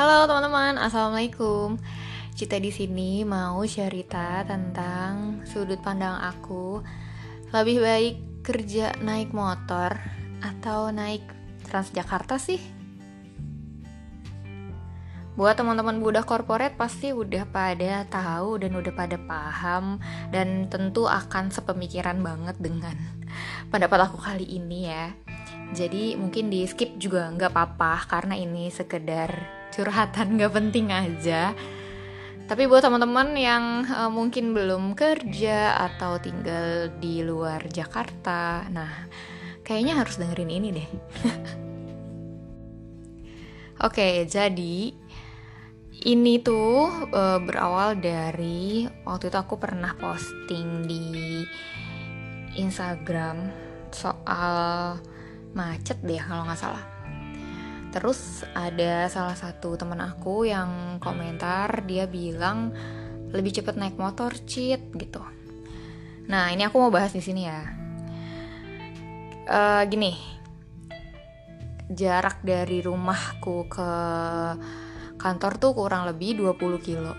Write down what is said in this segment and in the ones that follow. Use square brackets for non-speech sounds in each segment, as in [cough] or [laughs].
Halo teman-teman, assalamualaikum. Cita di sini mau cerita tentang sudut pandang aku lebih baik kerja naik motor atau naik Transjakarta sih. Buat teman-teman budak korporat pasti udah pada tahu dan udah pada paham dan tentu akan sepemikiran banget dengan [laughs] pendapat aku kali ini ya. Jadi mungkin di skip juga nggak apa-apa karena ini sekedar curhatan [laughs] nggak penting aja. Tapi buat teman-teman yang uh, mungkin belum kerja atau tinggal di luar Jakarta, nah kayaknya harus dengerin ini deh. [laughs] Oke, jadi ini tuh uh, berawal dari waktu itu aku pernah posting di Instagram soal macet deh kalau nggak salah terus ada salah satu teman aku yang komentar dia bilang lebih cepet naik motor cheat gitu. Nah ini aku mau bahas di sini ya. Uh, gini. Jarak dari rumahku ke kantor tuh kurang lebih 20 kilo.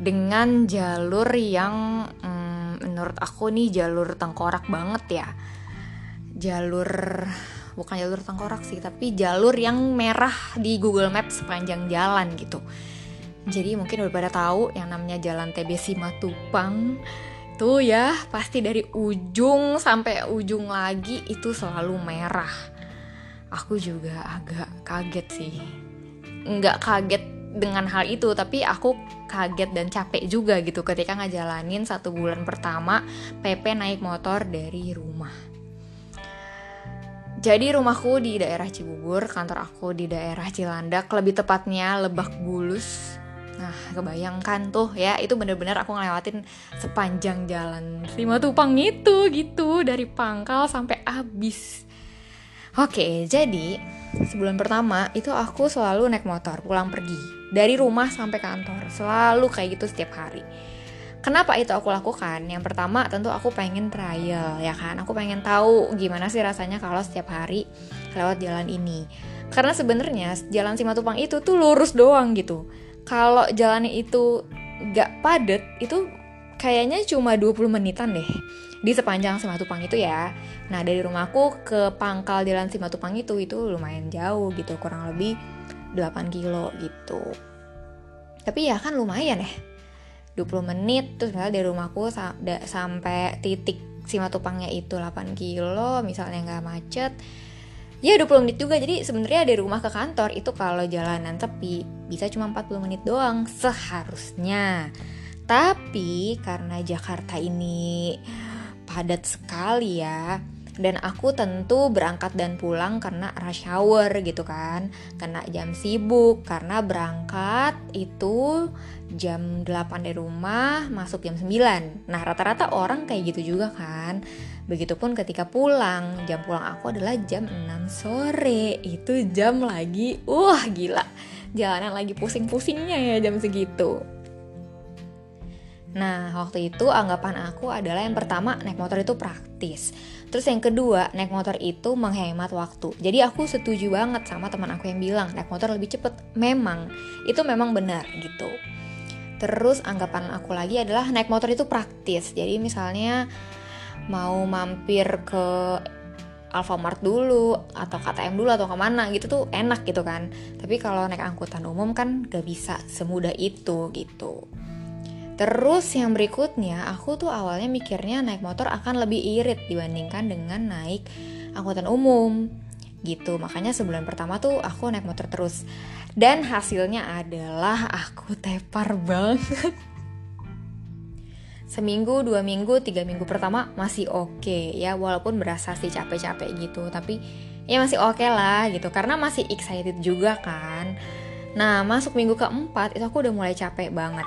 Dengan jalur yang hmm, menurut aku nih jalur tengkorak banget ya. Jalur bukan jalur tengkorak sih tapi jalur yang merah di Google Maps sepanjang jalan gitu. Jadi mungkin udah pada tahu yang namanya jalan TB Simatupang tuh ya pasti dari ujung sampai ujung lagi itu selalu merah. Aku juga agak kaget sih. Nggak kaget dengan hal itu tapi aku kaget dan capek juga gitu ketika ngejalanin satu bulan pertama PP naik motor dari rumah jadi rumahku di daerah Cibubur, kantor aku di daerah Cilandak, lebih tepatnya Lebak Bulus. Nah, kebayangkan tuh ya, itu bener-bener aku ngelewatin sepanjang jalan Lima Tupang itu gitu, dari pangkal sampai habis. Oke, jadi sebulan pertama itu aku selalu naik motor pulang pergi dari rumah sampai kantor, selalu kayak gitu setiap hari. Kenapa itu aku lakukan? Yang pertama tentu aku pengen trial ya kan. Aku pengen tahu gimana sih rasanya kalau setiap hari lewat jalan ini. Karena sebenarnya jalan Simatupang itu tuh lurus doang gitu. Kalau jalannya itu gak padet itu kayaknya cuma 20 menitan deh di sepanjang Simatupang itu ya. Nah dari rumahku ke pangkal jalan Simatupang itu itu lumayan jauh gitu kurang lebih 8 kilo gitu. Tapi ya kan lumayan ya 20 menit terus misalnya dari rumahku sa sampai titik Simatupangnya itu 8 kilo misalnya nggak macet ya 20 menit juga. Jadi sebenarnya dari rumah ke kantor itu kalau jalanan sepi bisa cuma 40 menit doang seharusnya. Tapi karena Jakarta ini padat sekali ya dan aku tentu berangkat dan pulang karena rush hour gitu kan. Kena jam sibuk karena berangkat itu jam 8 dari rumah masuk jam 9 nah rata-rata orang kayak gitu juga kan. Begitupun ketika pulang jam pulang aku adalah jam 6 sore. Itu jam lagi wah gila. Jalanan lagi pusing-pusingnya ya jam segitu Nah, waktu itu anggapan aku adalah yang pertama naik motor itu praktis. Terus yang kedua, naik motor itu menghemat waktu. Jadi aku setuju banget sama teman aku yang bilang naik motor lebih cepet. Memang, itu memang benar gitu. Terus anggapan aku lagi adalah naik motor itu praktis. Jadi misalnya mau mampir ke Alfamart dulu atau KTM dulu atau ke mana gitu tuh enak gitu kan tapi kalau naik angkutan umum kan gak bisa semudah itu gitu Terus yang berikutnya, aku tuh awalnya mikirnya naik motor akan lebih irit dibandingkan dengan naik angkutan umum gitu. Makanya sebulan pertama tuh aku naik motor terus. Dan hasilnya adalah aku tepar banget. Seminggu, dua minggu, tiga minggu pertama masih oke okay, ya walaupun berasa sih capek-capek gitu tapi ya masih oke okay lah gitu karena masih excited juga kan. Nah masuk minggu keempat itu aku udah mulai capek banget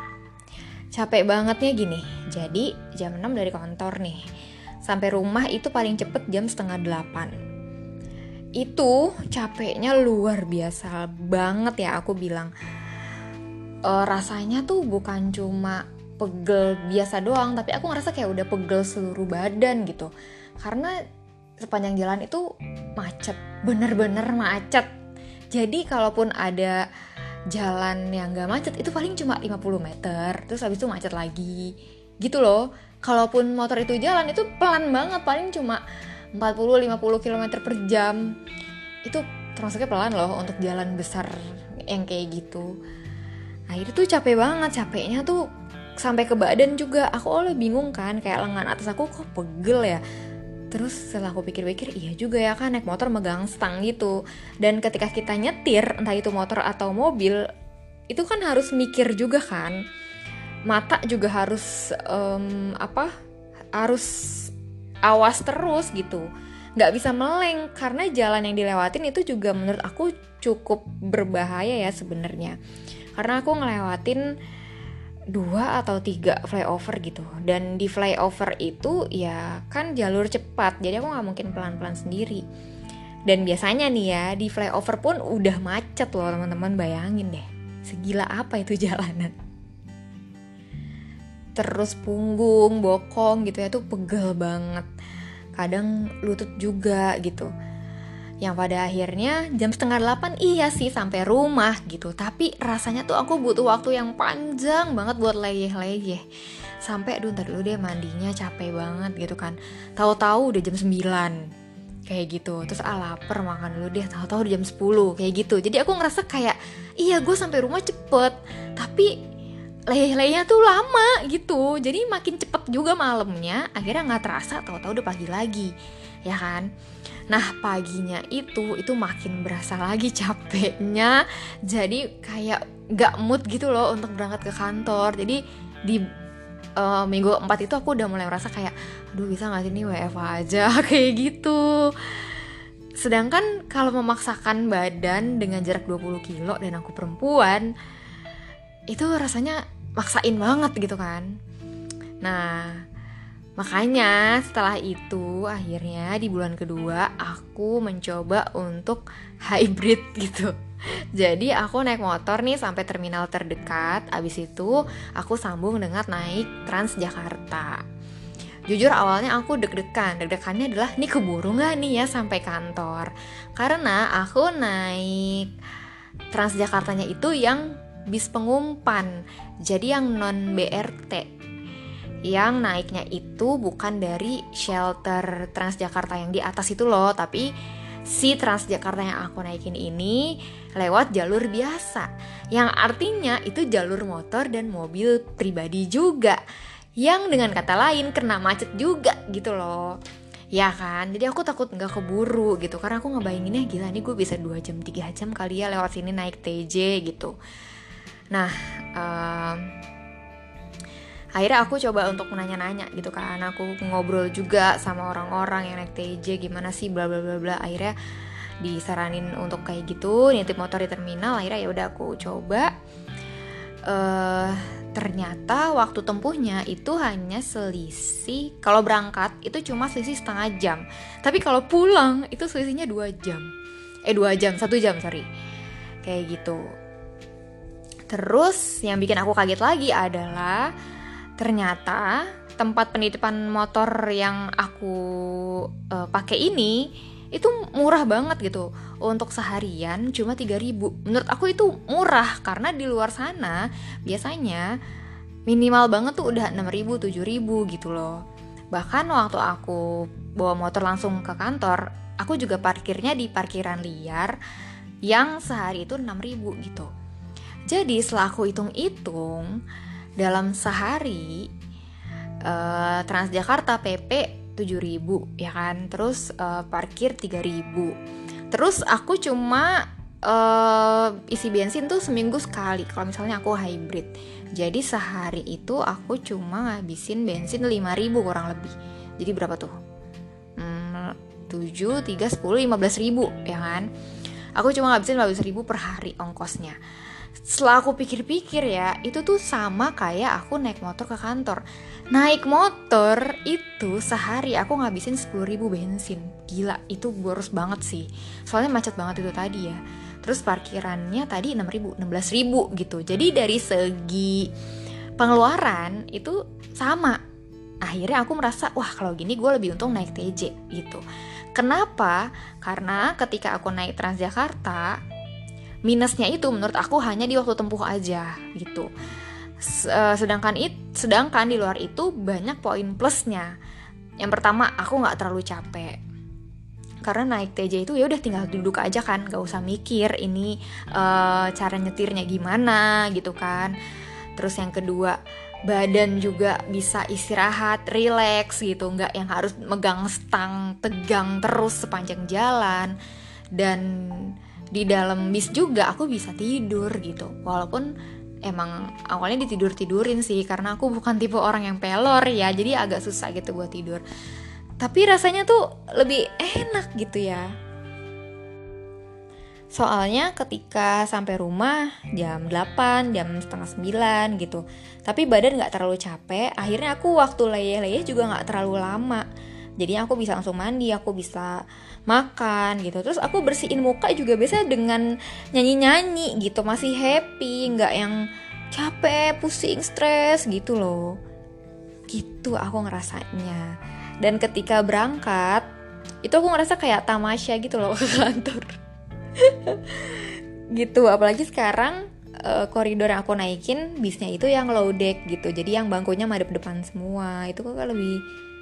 capek bangetnya gini. Jadi jam 6 dari kantor nih. Sampai rumah itu paling cepet jam setengah 8 itu capeknya luar biasa banget ya aku bilang. E, rasanya tuh bukan cuma pegel biasa doang tapi aku ngerasa kayak udah pegel seluruh badan gitu. Karena sepanjang jalan itu macet bener-bener macet. Jadi kalaupun ada jalan yang gak macet itu paling cuma 50 meter terus habis itu macet lagi. Gitu loh. Kalaupun motor itu jalan itu pelan banget paling cuma 40-50 km per jam. Itu termasuknya pelan loh untuk jalan besar yang kayak gitu. Akhirnya tuh capek banget capeknya tuh sampai ke badan juga. Aku oleh bingung kan kayak lengan atas aku kok pegel ya terus setelah aku pikir-pikir iya juga ya kan naik motor megang stang gitu. Dan ketika kita nyetir entah itu motor atau mobil itu kan harus mikir juga kan. Mata juga harus um, apa harus awas terus gitu. Nggak bisa meleng karena jalan yang dilewatin itu juga menurut aku cukup berbahaya ya sebenarnya. Karena aku ngelewatin dua atau tiga flyover gitu. Dan di flyover itu ya kan jalur cepat jadi aku nggak mungkin pelan-pelan sendiri. Dan biasanya nih ya di flyover pun udah macet loh teman-teman bayangin deh. Segila apa itu [laughs] jalanan. Terus punggung bokong gitu ya tuh pegel banget. Kadang lutut juga gitu yang pada akhirnya jam setengah delapan iya sih sampai rumah gitu. Tapi rasanya tuh aku butuh waktu yang panjang banget buat leyeh-leyeh. Sampai aduh ntar dulu deh mandinya capek banget gitu kan. Tahu-tahu udah jam 9 kayak gitu. Terus ah lapar makan dulu deh. Tahu-tahu udah jam 10 kayak gitu. Jadi aku ngerasa kayak iya gue sampai rumah cepet tapi leyeh-leyehnya tuh lama gitu. Jadi makin cepet juga malamnya akhirnya nggak terasa tahu-tahu udah pagi lagi ya kan? Nah paginya itu itu makin berasa lagi capeknya. Jadi kayak gak mood gitu loh untuk berangkat ke kantor. Jadi di uh, minggu 4 itu aku udah mulai merasa kayak Aduh bisa gak sih ini WF aja? [laughs] Kayak gitu. Sedangkan kalau memaksakan badan dengan jarak 20 kilo dan aku perempuan Itu rasanya maksain banget gitu kan. Nah Makanya setelah itu akhirnya di bulan kedua aku mencoba untuk [laughs] hybrid gitu. Jadi aku naik motor nih sampai terminal terdekat, abis itu aku sambung dengan naik Transjakarta. Jujur awalnya aku deg-degan, deg-degannya adalah nih keburu nggak nih ya sampai kantor. Karena aku naik Transjakartanya itu yang bis pengumpan, jadi yang non BRT yang naiknya itu bukan dari shelter Transjakarta yang di atas itu loh, tapi si Transjakarta yang aku naikin ini lewat jalur biasa, yang artinya itu jalur motor dan mobil pribadi juga, yang dengan kata lain kena macet juga gitu loh. Ya kan, jadi aku takut nggak keburu gitu Karena aku ngebayanginnya gila nih gue bisa 2 jam 3 jam kali ya lewat sini naik TJ gitu. Nah, um, akhirnya aku coba untuk menanya-nanya gitu kan. Aku ngobrol juga sama orang-orang yang naik TJ gimana sih bla bla bla bla. Akhirnya disaranin untuk kayak gitu nitip motor di terminal. Akhirnya ya udah aku coba. Uh, ternyata waktu tempuhnya itu hanya selisih kalau berangkat itu cuma selisih setengah jam. Tapi kalau pulang itu selisihnya dua jam. Eh dua jam satu jam sorry. Kayak gitu. Terus yang bikin aku kaget lagi adalah ternyata tempat penitipan motor yang aku uh, pakai ini itu murah banget gitu. Untuk seharian cuma 3000 menurut aku itu murah karena di luar sana biasanya minimal banget tuh udah 6000 7000 gitu loh. Bahkan waktu aku bawa motor langsung ke kantor aku juga parkirnya di parkiran liar yang sehari itu 6000 gitu. Jadi setelah aku hitung-hitung dalam sehari uh, Transjakarta PP 7000 ya kan? Terus uh, parkir 3000 terus aku cuma uh, isi bensin tuh seminggu sekali kalau misalnya aku hybrid. Jadi sehari itu aku cuma ngabisin bensin 5000 kurang lebih. Jadi berapa tuh? Hmm, 7, 3, 10, 15 ribu ya kan? Aku cuma ngabisin 15 ribu per hari ongkosnya setelah aku pikir-pikir ya itu tuh sama kayak aku naik motor ke kantor. Naik motor itu sehari aku ngabisin 10 ribu bensin. Gila itu boros banget sih. Soalnya macet banget itu tadi ya. Terus parkirannya tadi 6 ribu 16 ribu gitu. Jadi dari segi pengeluaran itu sama. Akhirnya aku merasa wah kalau gini gue lebih untung naik TJ gitu. Kenapa? Karena ketika aku naik Transjakarta minusnya itu menurut aku hanya di waktu tempuh aja gitu. Eh, sedangkan it sedangkan di luar itu banyak poin plusnya. Yang pertama aku nggak terlalu capek. Karena naik TJ itu ya udah tinggal duduk aja kan gak usah mikir ini uh, cara nyetirnya gimana gitu kan. Terus yang kedua badan juga bisa istirahat relax gitu. Nggak yang harus megang stang tegang terus sepanjang jalan. Dan di dalam bis juga aku bisa tidur gitu. Walaupun emang awalnya ditidur tidurin sih karena aku bukan tipe orang yang pelor ya jadi agak susah gitu buat tidur. Tapi rasanya tuh lebih enak gitu ya. Soalnya ketika sampai rumah jam 8, jam setengah 9 gitu. Tapi badan gak terlalu capek Akhirnya aku waktu leyeh-leyeh juga gak terlalu lama Jadi aku bisa langsung mandi, aku bisa makan gitu. Terus aku bersihin muka juga biasa dengan nyanyi nyanyi gitu. Masih happy nggak yang capek pusing stres gitu loh. Gitu aku ngerasanya. Dan ketika berangkat itu aku ngerasa kayak tamasya gitu loh [laughs] ke kantor. Gitu apalagi sekarang uh, koridor yang aku naikin bisnya itu yang low deck gitu. Jadi yang bangkunya madep depan semua. Itu kok lebih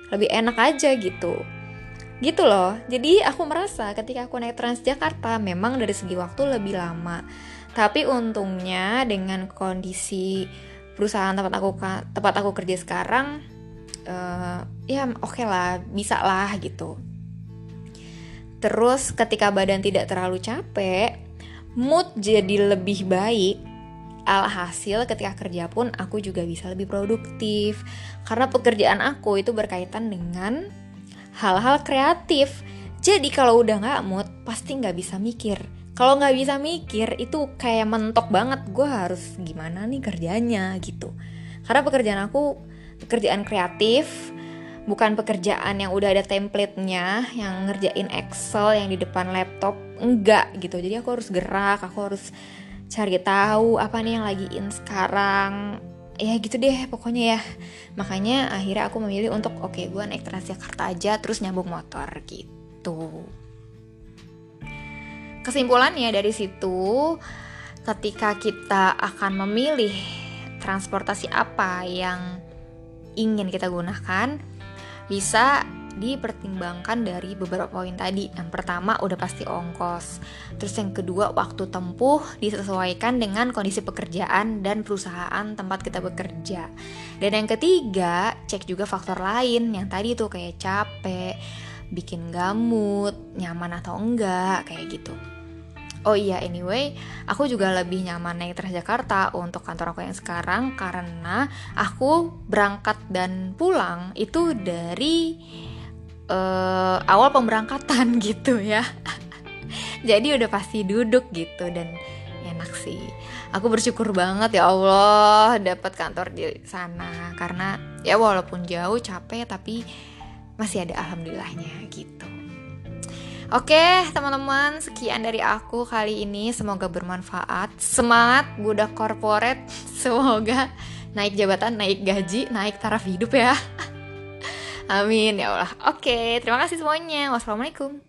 lebih enak aja gitu. Gitu loh. Jadi aku merasa ketika aku naik Transjakarta memang dari segi waktu lebih lama. Tapi untungnya dengan kondisi perusahaan tempat aku tempat aku kerja sekarang uh, ya oke okay lah bisa lah gitu. Terus ketika badan tidak terlalu capek mood jadi lebih baik alhasil ketika kerja pun aku juga bisa lebih produktif karena pekerjaan aku itu berkaitan dengan hal-hal kreatif. Jadi kalau udah nggak mood, pasti nggak bisa mikir. Kalau nggak bisa mikir, itu kayak mentok banget. Gue harus gimana nih kerjanya gitu. Karena pekerjaan aku pekerjaan kreatif, bukan pekerjaan yang udah ada template-nya, yang ngerjain Excel yang di depan laptop, enggak gitu. Jadi aku harus gerak, aku harus cari tahu apa nih yang lagi in sekarang, ya gitu deh pokoknya ya. Makanya akhirnya aku memilih untuk oke okay, gue naik Transjakarta aja terus nyambung motor gitu. Kesimpulannya dari situ ketika kita akan memilih transportasi apa yang ingin kita gunakan bisa dipertimbangkan dari beberapa poin tadi. Yang pertama udah pasti ongkos. Terus yang kedua waktu tempuh disesuaikan dengan kondisi pekerjaan dan perusahaan tempat kita bekerja. Dan yang ketiga, cek juga faktor lain yang tadi tuh kayak capek, bikin gamut, nyaman atau enggak, kayak gitu. Oh iya, anyway, aku juga lebih nyaman naik Transjakarta untuk kantor aku yang sekarang karena aku berangkat dan pulang itu dari uh, awal pemberangkatan [laughs] gitu ya. [laughs] Jadi udah pasti duduk gitu dan enak sih. Aku bersyukur banget ya Allah dapat kantor di sana. Karena ya walaupun jauh capek tapi masih ada alhamdulillahnya gitu. Oke teman-teman sekian dari aku kali ini. Semoga bermanfaat. Semangat budak korporat. [laughs] Semoga naik jabatan naik gaji naik taraf hidup ya Amin ya Allah. Oke, terima kasih semuanya. Wassalamualaikum.